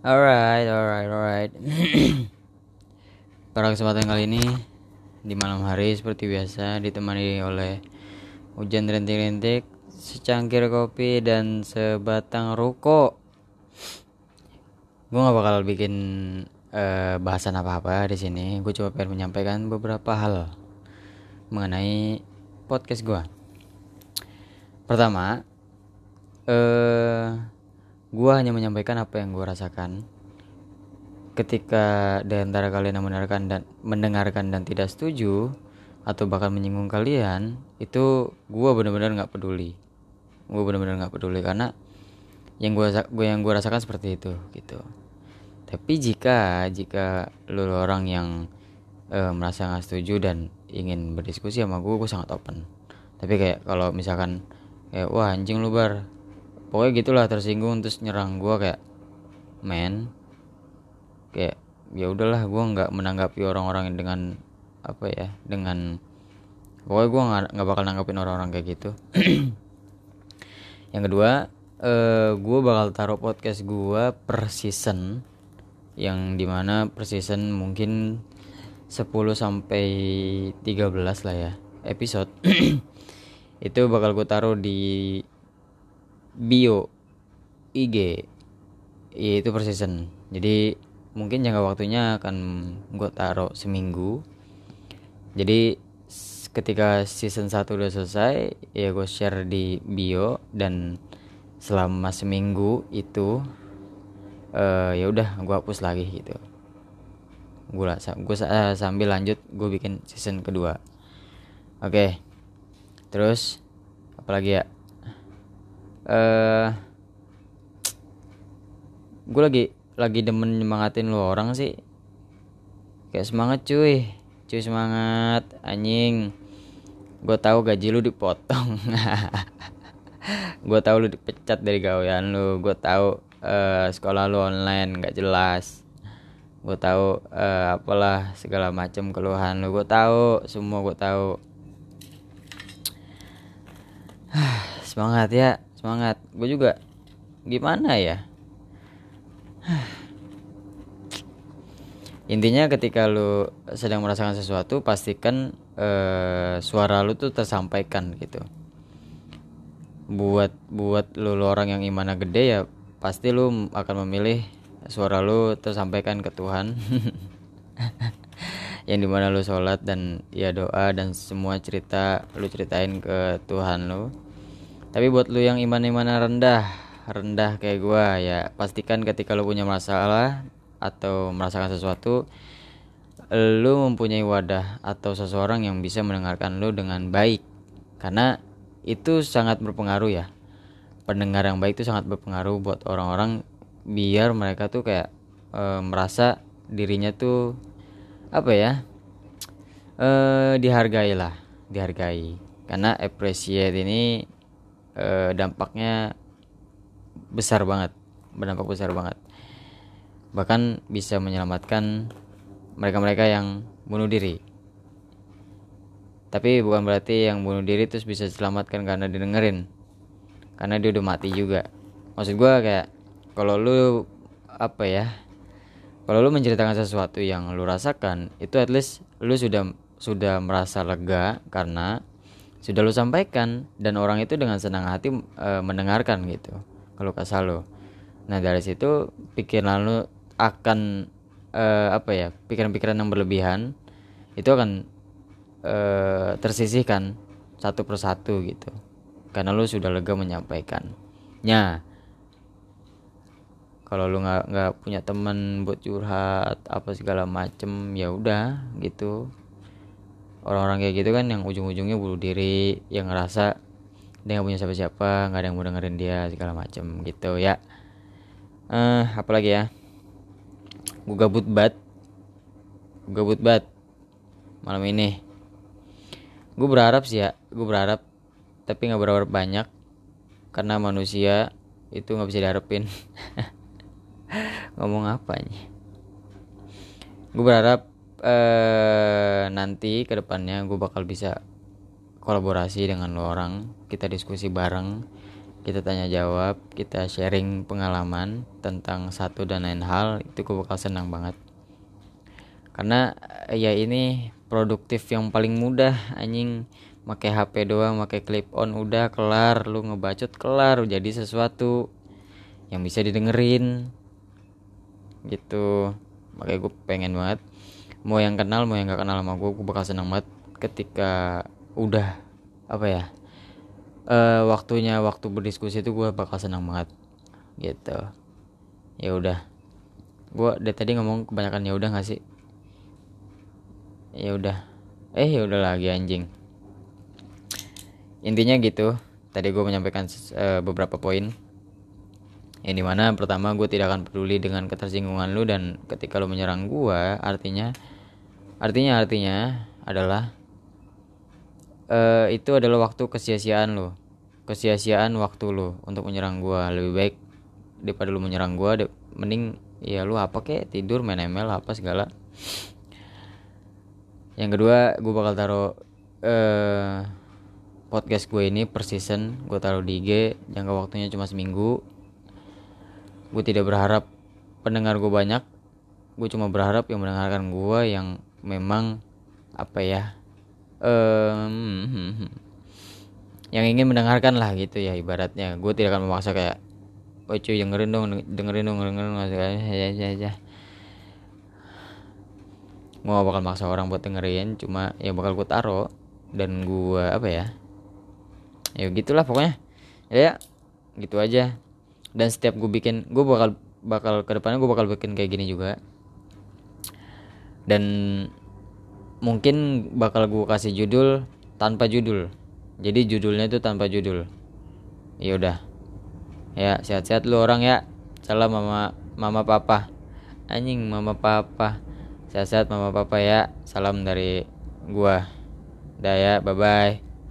Alright, alright, alright. Pada kesempatan kali ini di malam hari seperti biasa ditemani oleh hujan rintik-rintik, secangkir kopi dan sebatang rokok. Gue gak bakal bikin uh, bahasan apa-apa di sini. Gue coba pengen menyampaikan beberapa hal mengenai podcast gue. Pertama, eh uh, gue hanya menyampaikan apa yang gue rasakan. Ketika di antara kalian yang mendengarkan dan mendengarkan dan tidak setuju atau bahkan menyinggung kalian itu gue benar-benar nggak peduli. Gue benar-benar nggak peduli karena yang gue gue yang gue rasakan seperti itu gitu. Tapi jika jika lu orang yang uh, merasa nggak setuju dan ingin berdiskusi sama gue gue sangat open. Tapi kayak kalau misalkan kayak wah anjing lu bar pokoknya gitulah tersinggung terus nyerang gue kayak men. Kayak ya udahlah gue nggak menanggapi orang-orang dengan apa ya dengan pokoknya gue nggak bakal nanggapin orang-orang kayak gitu. Yang kedua uh, gue bakal taruh podcast gue per season yang di mana per season mungkin 10 sampai 13 lah ya episode. Itu bakal gue taruh di bio IG itu per season. Jadi mungkin jangka waktunya akan gue taruh seminggu. Jadi ketika season 1 udah selesai ya gue share di bio dan selama seminggu itu uh, ya udah gue hapus lagi gitu. Gue gue uh, sambil lanjut gue bikin season kedua. Oke okay. terus apalagi ya uh, gue lagi lagi demen nyemangatin lo orang sih. Kayak semangat cuy. Cuy semangat anjing. Gue tahu gaji lu dipotong. Gue tahu lu dipecat dari gawean lu. Gue tahu uh, sekolah lu online nggak jelas. Gue tahu uh, apalah segala macam keluhan lu. Gue tahu semua gue tahu. Semangat ya semangat. Gue juga gimana ya? Intinya ketika lu sedang merasakan sesuatu pastikan uh, suara lu tuh tersampaikan gitu. Buat buat lu, lu orang yang imannya gede ya pasti lu akan memilih suara lu tersampaikan ke Tuhan. Yang di mana lu sholat dan ya doa dan semua cerita lu ceritain ke Tuhan lu tapi buat lu yang iman iman rendah rendah kayak gua ya pastikan ketika lu punya masalah atau merasakan sesuatu lu mempunyai wadah atau seseorang yang bisa mendengarkan lu dengan baik. Karena itu sangat berpengaruh ya. Pendengar yang baik itu sangat berpengaruh buat orang-orang biar mereka tuh kayak e, merasa dirinya tuh apa ya e, dihargai lah dihargai. Karena appreciate ini eh, dampaknya besar banget. Berdampak besar banget. Bahkan bisa menyelamatkan mereka-mereka yang bunuh diri. Tapi bukan berarti yang bunuh diri terus bisa diselamatkan karena didengerin. Karena dia udah mati juga. Maksud gue kayak kalau lu apa ya kalau lu menceritakan sesuatu yang lu rasakan itu at least lu sudah sudah merasa lega karena sudah lu sampaikan dan orang itu dengan senang hati e, mendengarkan gitu kalau kesal lo nah dari situ pikiran lu akan e, apa ya pikiran-pikiran yang berlebihan itu akan e, tersisihkan satu persatu gitu karena lu sudah lega menyampaikannya. Kalau lu nggak nggak punya teman buat curhat apa segala macem ya udah gitu orang-orang kayak gitu kan yang ujung-ujungnya bunuh diri yang ngerasa dia nggak punya siapa-siapa nggak ada yang mau dengerin dia segala macem gitu ya. Eh uh, apalagi ya? Gue gabut bat. Gue gabut bat malam ini. Gue berharap sih ya gue berharap tapi nggak berharap banyak karena manusia itu nggak bisa diharapin. Ngomong apa nih gue berharap eh, nanti ke depannya gue bakal bisa kolaborasi dengan lo orang. Kita diskusi bareng kita tanya jawab kita sharing pengalaman tentang satu dan lain hal itu gue bakal senang banget. Karena ya ini produktif yang paling mudah anjing. Pakai HP doang pakai clip on udah kelar. Lu ngebacot kelar jadi sesuatu yang bisa didengerin. Gitu. Makanya gue pengen banget mau yang kenal mau yang gak kenal sama gue gue bakal senang banget ketika udah apa ya uh, waktunya waktu berdiskusi itu gue bakal senang banget gitu. Ya udah. Gue dari tadi ngomong kebanyakan ya udah gak sih? Ya udah. Eh ya udah lagi anjing. Intinya gitu. Tadi gue menyampaikan uh, beberapa poin. Yang di mana pertama gue tidak akan peduli dengan ketersinggungan lu dan ketika lu menyerang gue artinya artinya artinya adalah uh, itu adalah waktu kesia-siaan lu kesia-siaan waktu lu untuk menyerang gue lebih baik daripada lu menyerang de- mending ya lu apa kek? Tidur main ML apa segala. Yang kedua gue bakal taruh uh, podcast gue ini per season. Gue taruh di IG jangka waktunya cuma seminggu. Gue tidak berharap pendengar gue banyak. Gue cuma berharap yang mendengarkan gue yang memang apa ya um, yang ingin mendengarkan lah gitu ya ibaratnya. Gue tidak akan memaksa kayak oh cuy dengerin dong dengerin dong dengerin dong ya ya ya gue gak bakal maksa orang buat dengerin cuma ya bakal gue taro dan gue apa ya ya gitulah pokoknya. Ya gitu aja. Dan setiap gue bikin gue bakal bakal ke depannya gue bakal bikin kayak gini juga dan mungkin bakal gue kasih judul tanpa judul. Jadi judulnya itu tanpa judul. Ya udah. Ya sehat-sehat lu orang ya. Salam mama mama papa. Anjing mama papa. Sehat-sehat mama papa ya. Salam dari gua. Dah ya bye bye